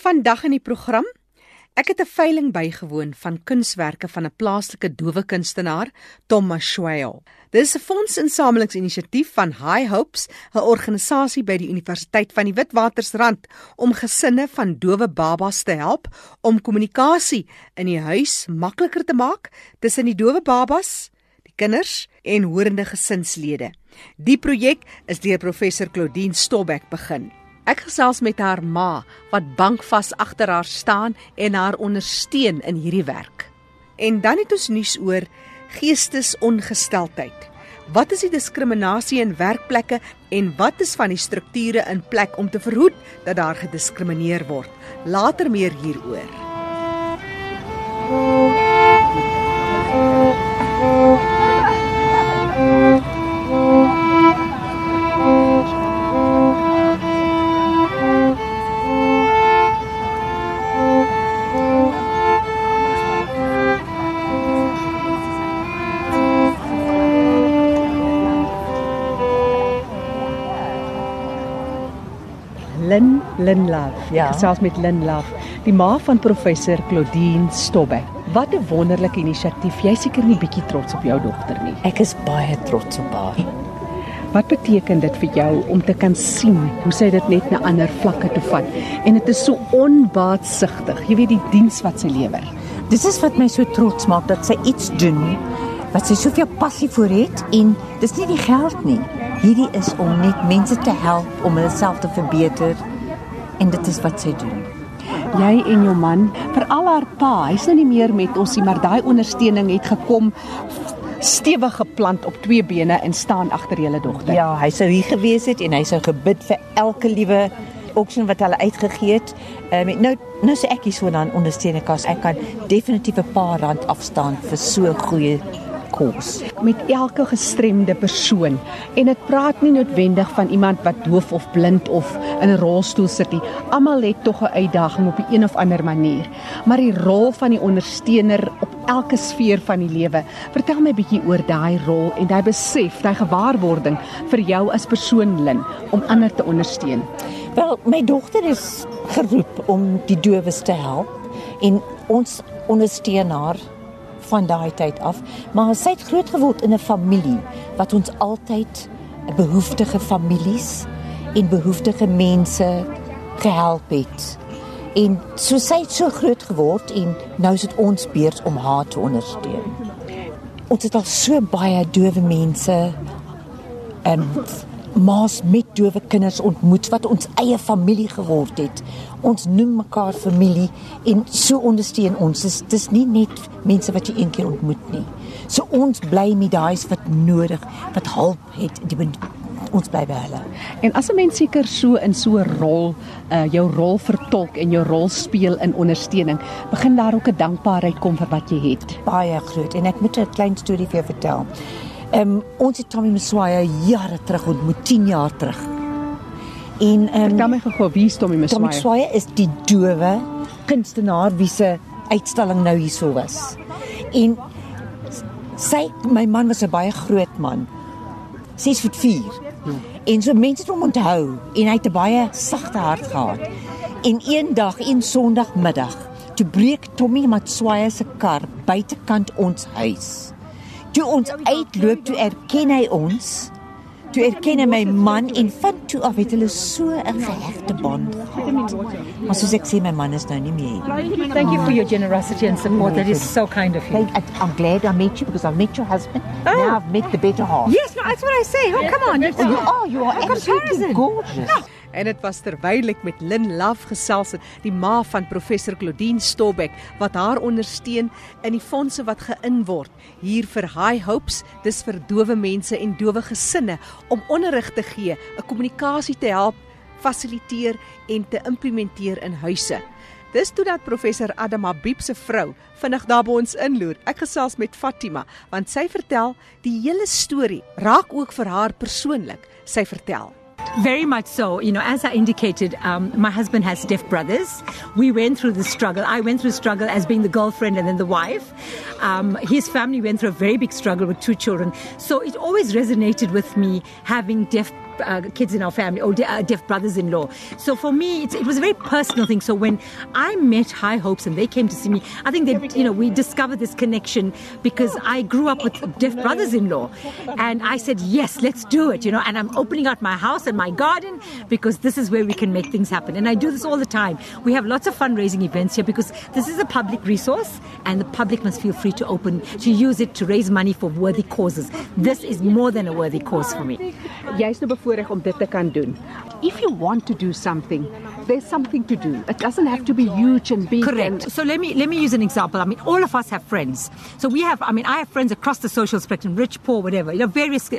Vandag in die program Ek het 'n veiling bygewoon van kunswerke van 'n plaaslike dowe kunstenaar, Tom Mashwell. Dit is 'n fondsinsamelingsinisiatief van High Hopes, 'n organisasie by die Universiteit van die Witwatersrand om gesinne van dowe babas te help om kommunikasie in die huis makliker te maak tussen die dowe babas, die kinders en horende gesinslede. Die projek is deur professor Claudine Stobbeck begin. Ek gesels met haar ma wat bankvas agter haar staan en haar ondersteun in hierdie werk. En dan het ons nuus oor geestesongesteldheid. Wat is die diskriminasie in werkplekke en wat is van die strukture in plek om te verhoed dat daar gediskrimineer word? Later meer hieroor. Lin Lin Love. Ja. Gesels met Lin Love, die ma van professor Claudine Stobbe. Wat 'n wonderlike inisiatief. Jy seker nie bietjie trots op jou dogter nie. Ek is baie trots op haar. Wat beteken dit vir jou om te kan sien hoe sy dit net na ander vlakke toe vat en dit is so onbaatsigtig. Jy weet die diens wat sy lewer. Dis is wat my so trots maak dat sy iets doen wat sy soveel passie vir het en dis nie die geld nie. Hierdie is om net mense te help om hulle self te verbeter en dit is wat sy doen. Jy en jou man, veral haar pa, hy's nou nie meer met ons nie, maar daai ondersteuning het gekom stewig geplant op twee bene en staan agter julle dogter. Ja, hy sou hier gewees het en hy sou gebid vir elke liewe auction wat hulle uitgegee het. Ehm um, nou nou sê ek hier so dan ondersteuning kas. Ek kan definitief 'n paar rand afstaan vir so 'n goeie kos. met elke gestremde persoon en dit praat nie noodwendig van iemand wat doof of blind of in 'n rolstoel sit nie. Almal het tog 'n uitdaging op 'n een of ander manier. Maar die rol van die ondersteuner op elke sfeer van die lewe. Vertel my bietjie oor daai rol en daai besef, daai gewaarwording vir jou as persoon Lin om ander te ondersteun. Wel, my dogter is geroep om die dowes te help en ons ondersteun haar van daai tyd af, maar sy het groot geword in 'n familie wat ons altyd behoeftige families en behoeftige mense gehelp het. En so sy het so groot geword en nou is dit ons beurt om haar te ondersteun. Ons het al so baie dowe mense en maas met dowe kinders ontmoet wat ons eie familie geword het. Ons noem mekaar familie en so ondersteun ons. Dis dis nie net mense wat jy een keer ontmoet nie. So ons bly met daai wat nodig, wat hulp het, die ons bly by hulle. En as 'n mens seker so in so 'n rol, uh jou rol vertolk en jou rol speel in ondersteuning, begin daar ook 'n dankbaarheid kom vir wat jy het. Baie groot en ek moet 'n klein storie vir jou vertel. Ehm um, ons het Tommy Mswaya jare terug ontmoet, 10 jaar terug. En ehm Vertel my gou wie is Tommy Tommy Mswaye? Swaye is die dowe kunstenaar wie se uitstalling nou hierso was. En sy my man was 'n baie groot man. 6 voet 4. En so mense het hom onthou en hy het 'n baie sagte hart gehad. En eendag, een Sondagmiddag, toe breek Tommy Matswaye se kar buitekant ons huis. Toe ons uitloop, toe erken hy ons. Toe erken hy my man en van toe af het hulle so 'n gehegte band gehad. Maar soos ek sê my man is nou nie meer hier. Thank you for your generosity and support. That is so kind of you. I'm glad I met you because I've met your husband. Oh. Now I've met the better half. Yes, no, that's what I say. Oh, come on. Oh, you are. You are absolutely gorgeous. En dit was terwyl ek met Lin Love gesels het, die ma van professor Claudine Stobbeck wat haar ondersteun in die fondse wat geïn word hier vir High Hopes, dis vir dowe mense en dowe gesinne om onderrig te gee, 'n kommunikasie te help fasiliteer en te implementeer in huise. Dis toe dat professor Adam Habib se vrou vinnig daar by ons inloer. Ek gesels met Fatima want sy vertel die hele storie raak ook vir haar persoonlik. Sy vertel Very much so. You know, as I indicated, um, my husband has deaf brothers. We went through the struggle. I went through struggle as being the girlfriend and then the wife. Um, his family went through a very big struggle with two children. So it always resonated with me having deaf uh, kids in our family or uh, deaf brothers-in-law. So for me, it was a very personal thing. So when I met High Hopes and they came to see me, I think that you know we discovered this connection because I grew up with deaf brothers-in-law, and I said yes, let's do it. You know, and I'm opening out my house and my garden because this is where we can make things happen. And I do this all the time. We have lots of fundraising events here because this is a public resource, and the public must feel free to open to use it to raise money for worthy causes. This is more than a worthy cause for me. Jy's nou bevoorreg om dit te kan doen. If you want to do something, there's something to do. It doesn't have to be huge and big. Correct. And So let me let me use an example. I mean, all of us have friends. So we have. I mean, I have friends across the social spectrum, rich, poor, whatever. You know, various.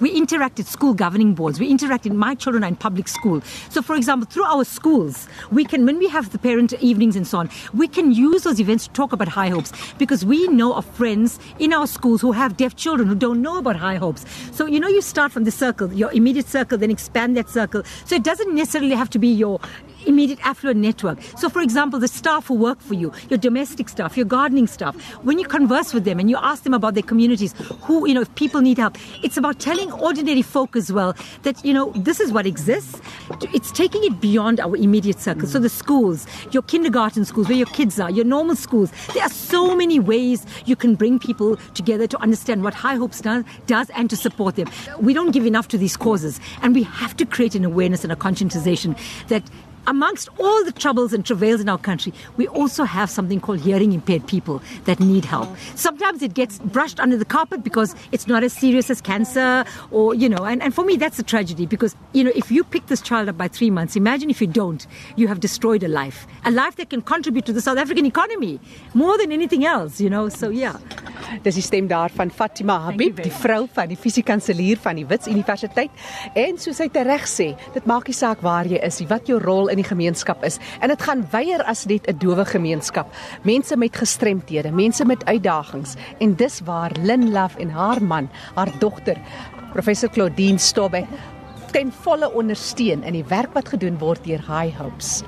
We interact at school governing boards. We interact in my children are in public school. So, for example, through our schools, we can when we have the parent evenings and so on, we can use those events to talk about high hopes because we know of friends in our schools who have deaf children who don't know about high hopes. So you know, you start from the circle, your immediate circle, then expand that circle. So it doesn't necessarily have to be your immediate affluent network. So, for example, the staff who work for you, your domestic staff, your gardening staff, when you converse with them and you ask them about their communities, who, you know, if people need help, it's about telling ordinary folk as well that, you know, this is what exists. It's taking it beyond our immediate circle. So, the schools, your kindergarten schools, where your kids are, your normal schools, there are so many ways you can bring people together to understand what High Hopes does, does and to support them. We don't give enough to these causes, and we have to create an awareness and a conscientization that amongst all the troubles and travails in our country, we also have something called hearing impaired people that need help. Sometimes it gets brushed under the carpet because it's not as serious as cancer, or, you know, and, and for me, that's a tragedy because, you know, if you pick this child up by three months, imagine if you don't, you have destroyed a life, a life that can contribute to the South African economy more than anything else, you know, so yeah. Dis die stem daar van Fatima Habib, die vrou van die fisiekanselier van die Wits Universiteit. En soos hy tereg sê, dit maak nie saak waar jy is, wat jou rol in die gemeenskap is. En dit gaan weier as net 'n dowe gemeenskap. Mense met gestremthede, mense met uitdagings. En dis waar Lynn Love en haar man, haar dogter, professor Claudine Stobbe, ten volle ondersteun in die werk wat gedoen word deur High Hopes.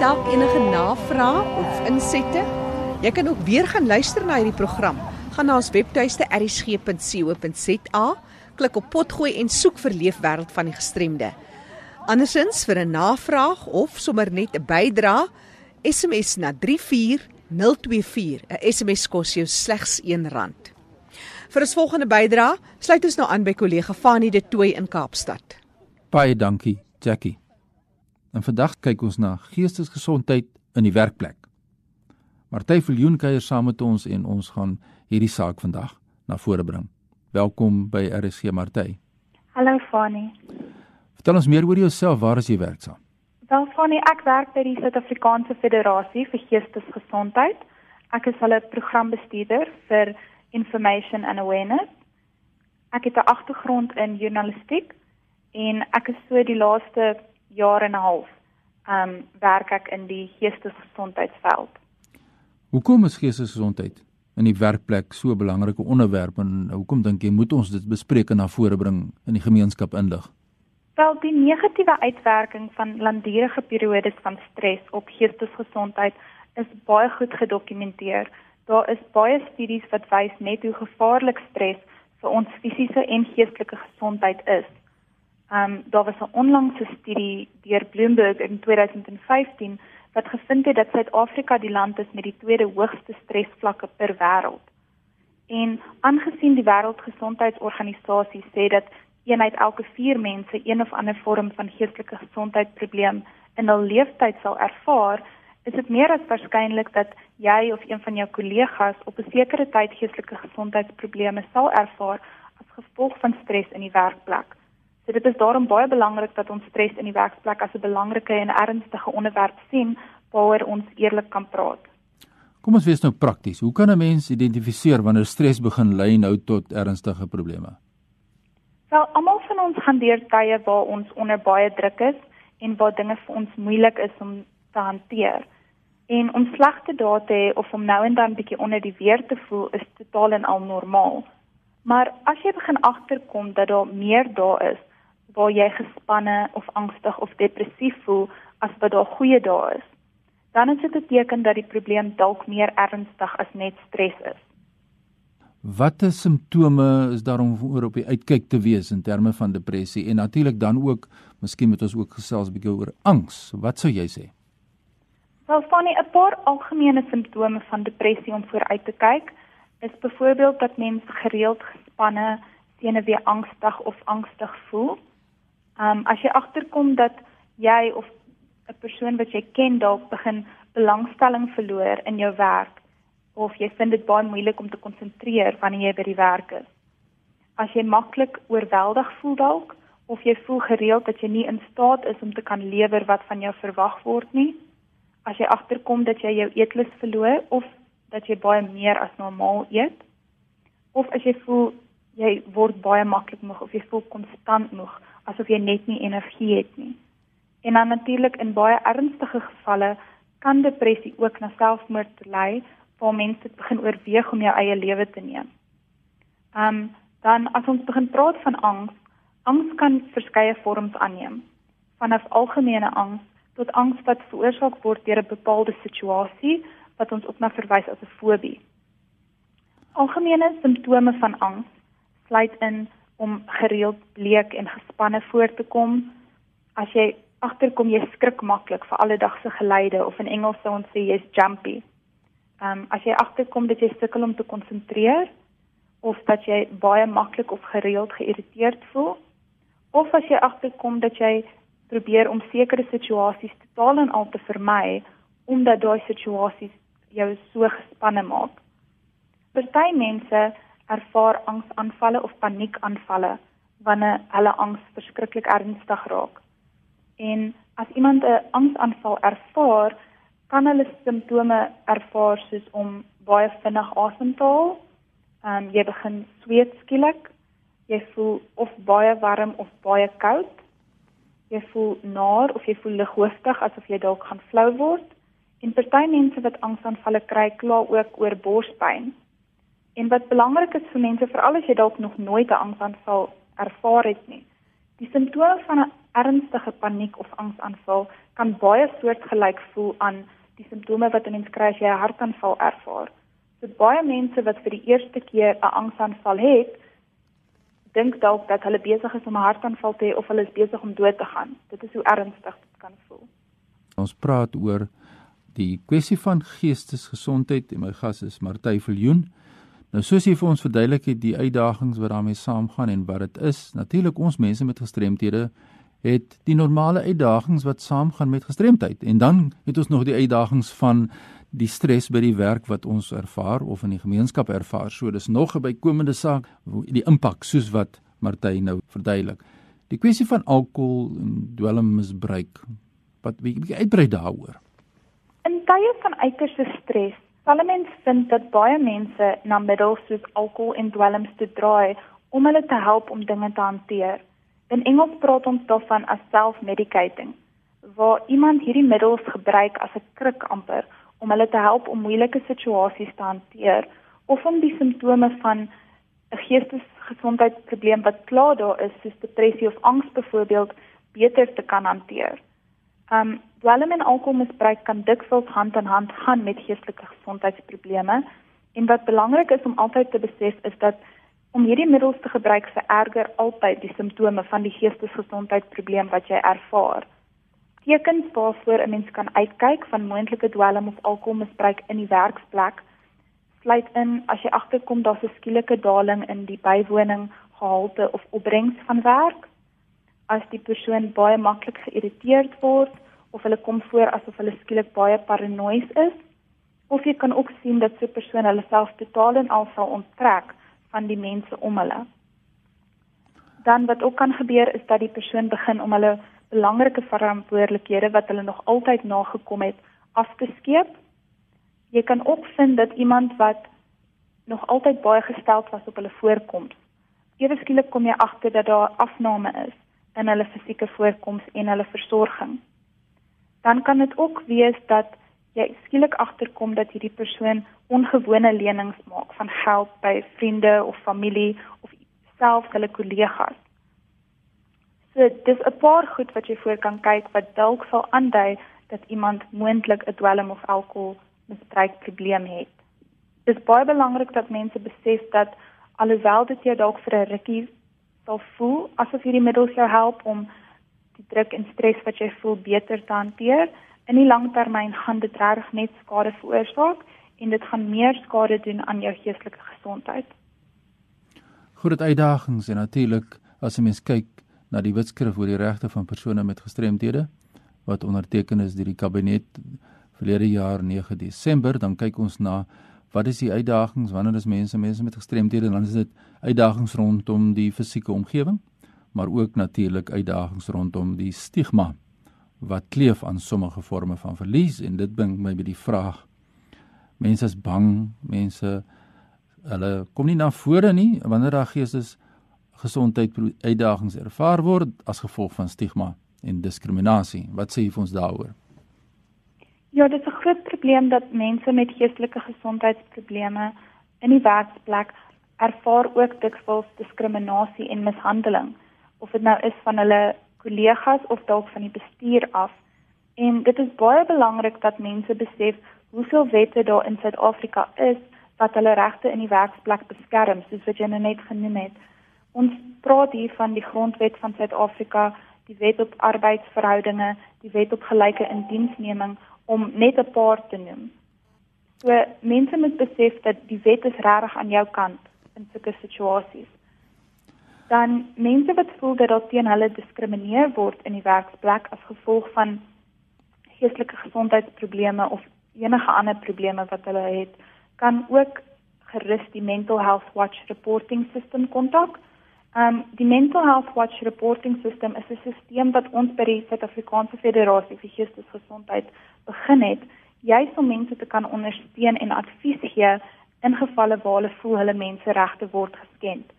Dalk enige navrae of insette? Jy kan ook weer gaan luister na hierdie program. Gaan na ons webtuiste erisg.co.za, klik op potgooi en soek vir Leefwêreld van die gestremde. Andersins vir 'n navraag of sommer net 'n bydrae, SMS na 34024. 'n SMS kos jou slegs R1. Vir ons volgende bydrae, sluit ons nou aan by kollega Fanie de Tooy in Kaapstad. Baie dankie, Jackie. En vandag kyk ons na geestesgesondheid in die werkplek. Martie Viljoen kuier saam met ons en ons gaan hierdie saak vandag na vore bring. Welkom by RSG Martie. Hallo Fani. Vertel ons meer oor jouself, waar is jy werksaam? Wel Fani, ek werk by die Suid-Afrikaanse Federasie vir Geestesgesondheid. Ek is hulle programbestuurder vir Information and Awareness. Ek het 'n agtergrond in journalistiek en ek is so die laaste jaar en 'n half um werk ek in die geestesgesondheidsveld. Hoekom is geestesgesondheid in die werkplek so 'n belangrike onderwerp en hoekom dink jy moet ons dit bespreek en na vore bring in die gemeenskap inlig? Wel, die negatiewe uitwerking van langdurige periodes van stres op geestesgesondheid is baie goed gedokumenteer. Daar is baie studies wat wys net hoe gevaarlik stres vir ons fisiese en geestelike gesondheid is. Um daar was 'n onlangse studie deur Bloomberg in 2015 wat gevind het dat Suid-Afrika die land is met die tweede hoogste stresvlakke per wêreld. En aangesien die Wêreldgesondheidsorganisasie sê dat een uit elke 4 mense een of ander vorm van geestelike gesondheidsprobleem in hul lewenstyd sal ervaar, is dit meer as waarskynlik dat jy of een van jou kollegas op 'n sekere tyd geestelike gesondheidsprobleme sal ervaar as gevolg van stres in die werkplek. So dit is daarom baie belangrik dat ons stres in die werksplek as 'n belangrike en ernstige onderwerp sien waaroor ons eerlik kan praat. Kom ons wees nou prakties. Hoe kan 'n mens identifiseer wanneer stres begin lei nou tot ernstige probleme? Wel, almal van ons gaan deur tye waar ons onder baie druk is en waar dinge vir ons moeilik is om te hanteer. En om slegte dae te hê of om nou en dan bietjie onder die weer te voel is totaal en al normaal. Maar as jy begin agterkom dat daar meer dae is waar jy gespanne of angstig of depressief voel as wat daar goeie dae is, dan is dit 'n teken dat die probleem dalk meer ernstig as net stres is. Watter simptome is daar om oor op die uitkyk te wees in terme van depressie en natuurlik dan ook, miskien moet ons ook gesels 'n bietjie oor angs. Wat sou jy sê? Wel, nie 'n paar algemene simptome van depressie om vooruit te kyk is byvoorbeeld dat mense gereeld gespanne, senuwee angstig of angstig voel. Ehm um, as jy agterkom dat jy of 'n persoon wat jy ken dalk begin belangstelling verloor in jou werk of jy vind dit baie moeilik om te konsentreer wanneer jy by die werk is. As jy maklik oorweldig voel dalk of jy voel gereeld dat jy nie in staat is om te kan lewer wat van jou verwag word nie. As jy agterkom dat jy jou eetlus verloor of dat jy baie meer as normaal eet. Of as jy voel jy word baie maklik moeg of jy voel konstant moeg asof jy net nie energie het nie. En dan natuurlik in baie ernstige gevalle kan depressie ook na selfmoord lei waar mense begin oorweeg om jou eie lewe te neem. Um dan as ons begin praat van angs, angs kan verskeie vorms aanneem. Vanaf algemene angs tot angs wat veroorsaak word deur 'n bepaalde situasie wat ons ook na verwys as 'n fobie. Algemene simptome van angs sluit in om gereeld bleek en gespanne voor te kom. As jy agterkom jy skrik maklik vir alledagse geleide of in Engels sou ons sê jy's jumpy. Ehm um, as jy agterkom dat jy sukkel om te konsentreer of dat jy baie maklik of gereeld geïrriteerd voel of as jy agterkom dat jy probeer om sekere situasies totaal en al te vermy omdat daai situasies jou so gespanne maak. Party mense ervaar angsaanvalle of paniekaanvalle wanneer hulle angs verskriklik ernstig raak. En as iemand 'n angsaanval ervaar, kan hulle simptome ervaar soos om baie vinnig asem te haal. Ehm um, jy begin sweet skielik. Jy voel of baie warm of baie koud. Jy voel naar of jy voel lighooftig asof jy dalk gaan flou word. En party mense wat angsaanvalle kry, kla ook oor borspyn. En wat belangrik is vir mense, veral as jy dalk nog nooit 'n angsaanval ervaar het nie, die simptome van 'n ernstige paniek of angsaanval kan baie soortgelyk voel aan die simptome wat 'n mens kry as jy 'n hartaanval ervaar. So baie mense wat vir die eerste keer 'n angsaanval het, dink dalk dat hulle besig is om 'n hartaanval te hê of hulle is besig om dood te gaan. Dit is hoe ernstig dit kan voel. Ons praat oor die kwessie van geestesgesondheid en my gas is Martie Viljoen. Nou soos jy vir ons verduidelik het die uitdagings wat daarmee saamgaan en wat dit is, natuurlik ons mense met gestremthede het die normale uitdagings wat saamgaan met gestremdheid en dan het ons nog die uitdagings van die stres by die werk wat ons ervaar of in die gemeenskap ervaar. So dis nog 'n bykomende saak die impak soos wat Martie nou verduidelik. Die kwessie van alkohol en dwelmmisbruik. Wat bietjie uitbrei daaroor. In tye van uiterste stres, sal mens vind dat baie mense na middels soos alkohol en dwelms te draai om hulle te help om dinge te hanteer. In Engels praat ons daarvan as self-medicating, waar iemand hierdie middels gebruik as 'n krik amper om hulle te help om moeilike situasies te hanteer of om die simptome van 'n geestesgesondheidsprobleem wat klaar daar is, soos depressie of angs byvoorbeeld, beter te kan hanteer. Um dwelm en alkoholmisbruik kan dikwels hand aan hand gaan met geestelike gesondheidsprobleme en wat belangrik is om altyd te besef is dat om hierdie middels te gebruik vererger altyd die simptome van die geestesgesondheidsprobleem wat jy ervaar. Tekens waarvoor 'n mens kan uitkyk van moontlike dwelm of alkoholmisbruik in die werksplek sluit in as jy agterkom daar's 'n skielike daling in die bywoning gehalte of opbrengs van werk, as die persoon baie maklik geïrriteerd word of hulle kom voor asof hulle skielik baie paranoïes is, of jy kan ook sien dat so 'n persoon hulle self totaal en al sal onttrek van die mense om hulle. Dan wat ook kan gebeur is dat die persoon begin om hulle belangrike verantwoordelikhede wat hulle nog altyd nagekom het af te skeep. Jy kan ook vind dat iemand wat nog altyd baie gesteld was op hulle voorkoms, ewe skielik kom jy agter dat daar afname is in hulle fisieke voorkoms en hulle versorging. Dan kan dit ook wees dat jy skielik agterkom dat hierdie persoon ongewone lenings maak van geld by vriende of familie of selfs hulle kollegas. So dis 'n paar goed wat jy voor kan kyk wat dalk sal aandui dat iemand moontlik 'n dwelm of alkoholmisbruik probleem het. Dit is baie belangrik dat mense besef dat alhoewel dit jou dalk vir 'n rukkie sal voel asof hierdie middels jou help om die druk en stres wat jy voel beter te hanteer, in die langtermyn gaan dit reg net skade veroorsaak en dit gaan meer skade doen aan jou geestelike gesondheid. Groot uitdagings en natuurlik as 'n mens kyk na die wetskrif oor die regte van persone met gestremthede wat onderteken is deur die kabinet verlede jaar 9 Desember, dan kyk ons na wat is die uitdagings wanneer is mense mense met gestremthede en dan is dit uitdagings rondom die fisieke omgewing, maar ook natuurlik uitdagings rondom die stigma wat kleef aan sommige forme van verlies en dit bring my by die vraag mense is bang, mense hulle kom nie na vore nie wanneer daar geestes gesondheid uitdagings ervaar word as gevolg van stigma en diskriminasie. Wat sê jy vir ons daaroor? Ja, dit is 'n groot probleem dat mense met geestelike gesondheidsprobleme in die werksplek ervaar ook dikwels diskriminasie en mishandeling of dit nou is van hulle kollegas of dalk van die bestuur af. En dit is baie belangrik dat mense besef hoeveel wette daar in Suid-Afrika is wat hulle regte in die werksplek beskerm, soos wat jy nou net genoem het. Ons praat hier van die grondwet van Suid-Afrika, die wet op arbeidsverhoudinge, die wet op gelyke indiensneming om net 'n paar te noem. So mense moet besef dat die wet is regtig aan jou kant in sulke situasies. Dan mense wat voel dat hulle teen hulle gediskrimineer word in die werksplek as gevolg van geestelike gesondheidsprobleme of enige ander probleme wat hulle het, kan ook gerus die Mental Health Watch reporting system kontak. Um die Mental Health Watch reporting system is 'n stelsel wat ons by die Suid-Afrikaanse Federasie vir Geestesgesondheid begin het, juis om mense te kan ondersteun en advies gee in gevalle waar hulle voel hulle menseregte word geskend.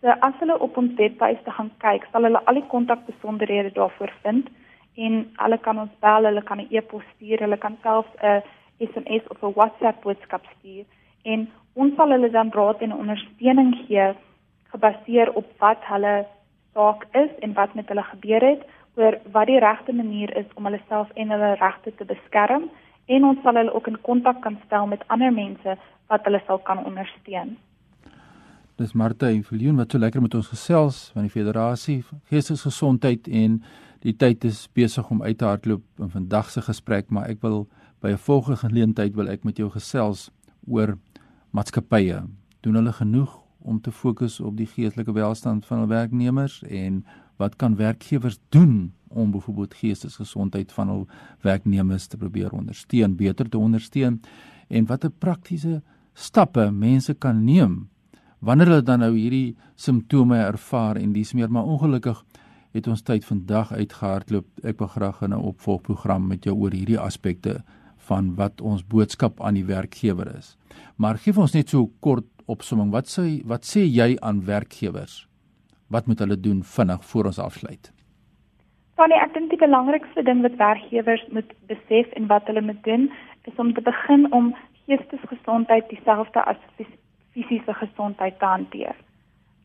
So as hulle op ons webtuiste gaan kyk, sal hulle al die kontakbesonderhede daarvoor vind en hulle kan ons bel, hulle kan 'n e-pos stuur, hulle kan selfs 'n SMS of 'n WhatsApp boodskap stuur en ons sal hulle dan raad en ondersteuning gee gebaseer op wat hulle saak is en wat met hulle gebeur het oor wat die regte manier is om hulle self en hulle regte te beskerm en ons sal hulle ook in kontak kan stel met ander mense wat hulle sal kan ondersteun. Dis Martha en Viljoen wat so lekker met ons gesels van die Federasie Geestesgesondheid en die tyd is besig om uit te hardloop in vandag se gesprek, maar ek wil by 'n volgende geleentheid wil ek met jou gesels oor maatskappye. Doen hulle genoeg om te fokus op die geestelike welstand van hul werknemers en wat kan werkgewers doen om byvoorbeeld geestesgesondheid van hul werknemers te probeer ondersteun, beter te ondersteun en watter praktiese stappe mense kan neem wanneer hulle dan nou hierdie simptome ervaar en dis meer maar ongelukkig het ons tyd vandag uitgehardloop. Ek wil graag 'n opvolgprogram met jou oor hierdie aspekte van wat ons boodskap aan die werkgewer is. Maar gee ons net so kort opsomming. Wat sê wat sê jy aan werkgewers? Wat moet hulle doen vinnig voor ons afsluit? Van ek dink die belangrikste ding wat werkgewers moet besef en wat hulle moet doen, is om te begin om geestesgesondheid dieselfde as fisiese gesondheid te hanteer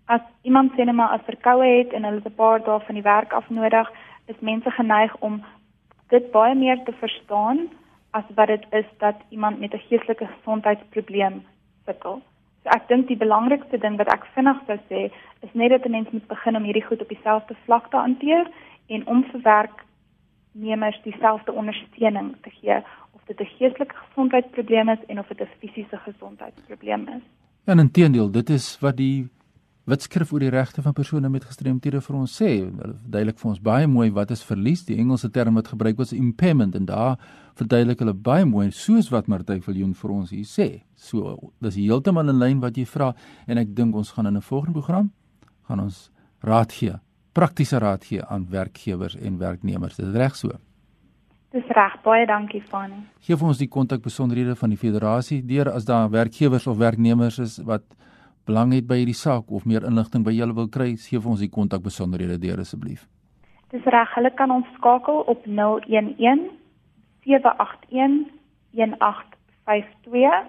as iemand sê net maar as verkoue het en hulle 'n paar dae van die werk af nodig, is mense geneig om dit baie meer te verstaan as wat dit is dat iemand met 'n geestelike gesondheidsprobleem sukkel. So ek dink die belangrikste ding wat ek vinnig sou sê, is net dat 'n mens moet begin om hierdie goed op dieselfde vlak te hanteer en om vir werknemers dieselfde ondersteuning te gee of dit 'n geestelike gesondheidsprobleem is en of dit 'n fisiese gesondheidsprobleem is. En intedeel, dit is wat die wat skrif oor die regte van persone met gestremthede vir ons sê. Hulle verduidelik vir ons baie mooi wat is verlies, die Engelse term wat gebruik word is impairment en daar verduidelik hulle baie mooi soos wat Martie Viljoen vir ons hier sê. So dis heeltemal in lyn wat jy vra en ek dink ons gaan in 'n volgende program gaan ons raad gee, praktiese raad gee aan werkgewers en werknemers. Dit is reg so. Dis reg, baie dankie Fanny. Geef ons die kontakbesonderhede van die federasie deur as daar werkgewers of werknemers is wat belang het by hierdie saak of meer inligting by julle wil kry, gee ons die kontakbesonderhede deur asseblief. Dis reg, hulle kan ons skakel op 011 781 1852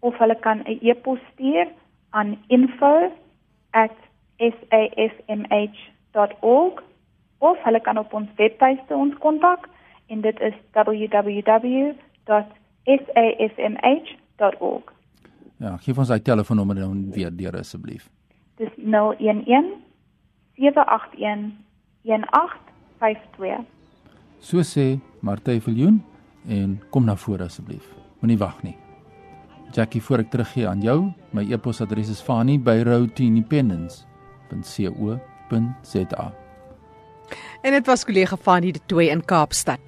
of hulle kan 'n e-pos stuur aan info@safmh.org of hulle kan op ons webtuiste ons kontak en dit is www.safmh.org. Ja, gee ons daai telefoonnommer dan weer deur asseblief. Dis 011 781 1852. So sê Martie Viljoen en kom na vore asseblief. Moenie wag nie. Jackie, voor ek teruggee aan jou, my e-posadres is fani@routeindependence.co.za. En dit was kollega Fanie de Tooi in Kaapstad.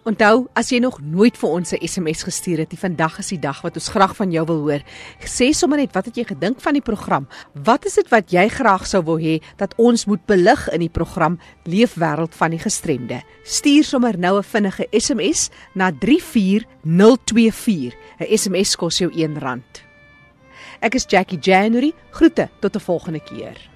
Onthou, as jy nog nooit vir ons 'n SMS gestuur het nie, vandag is die dag wat ons graag van jou wil hoor. Sê sommer net wat het jy gedink van die program? Wat is dit wat jy graag sou wou hê dat ons moet belig in die program Leefwêreld van die gestremde? Stuur sommer nou 'n vinnige SMS na 34024. 'n SMS kos jou R1. Ek is Jackie January. Groete tot 'n volgende keer.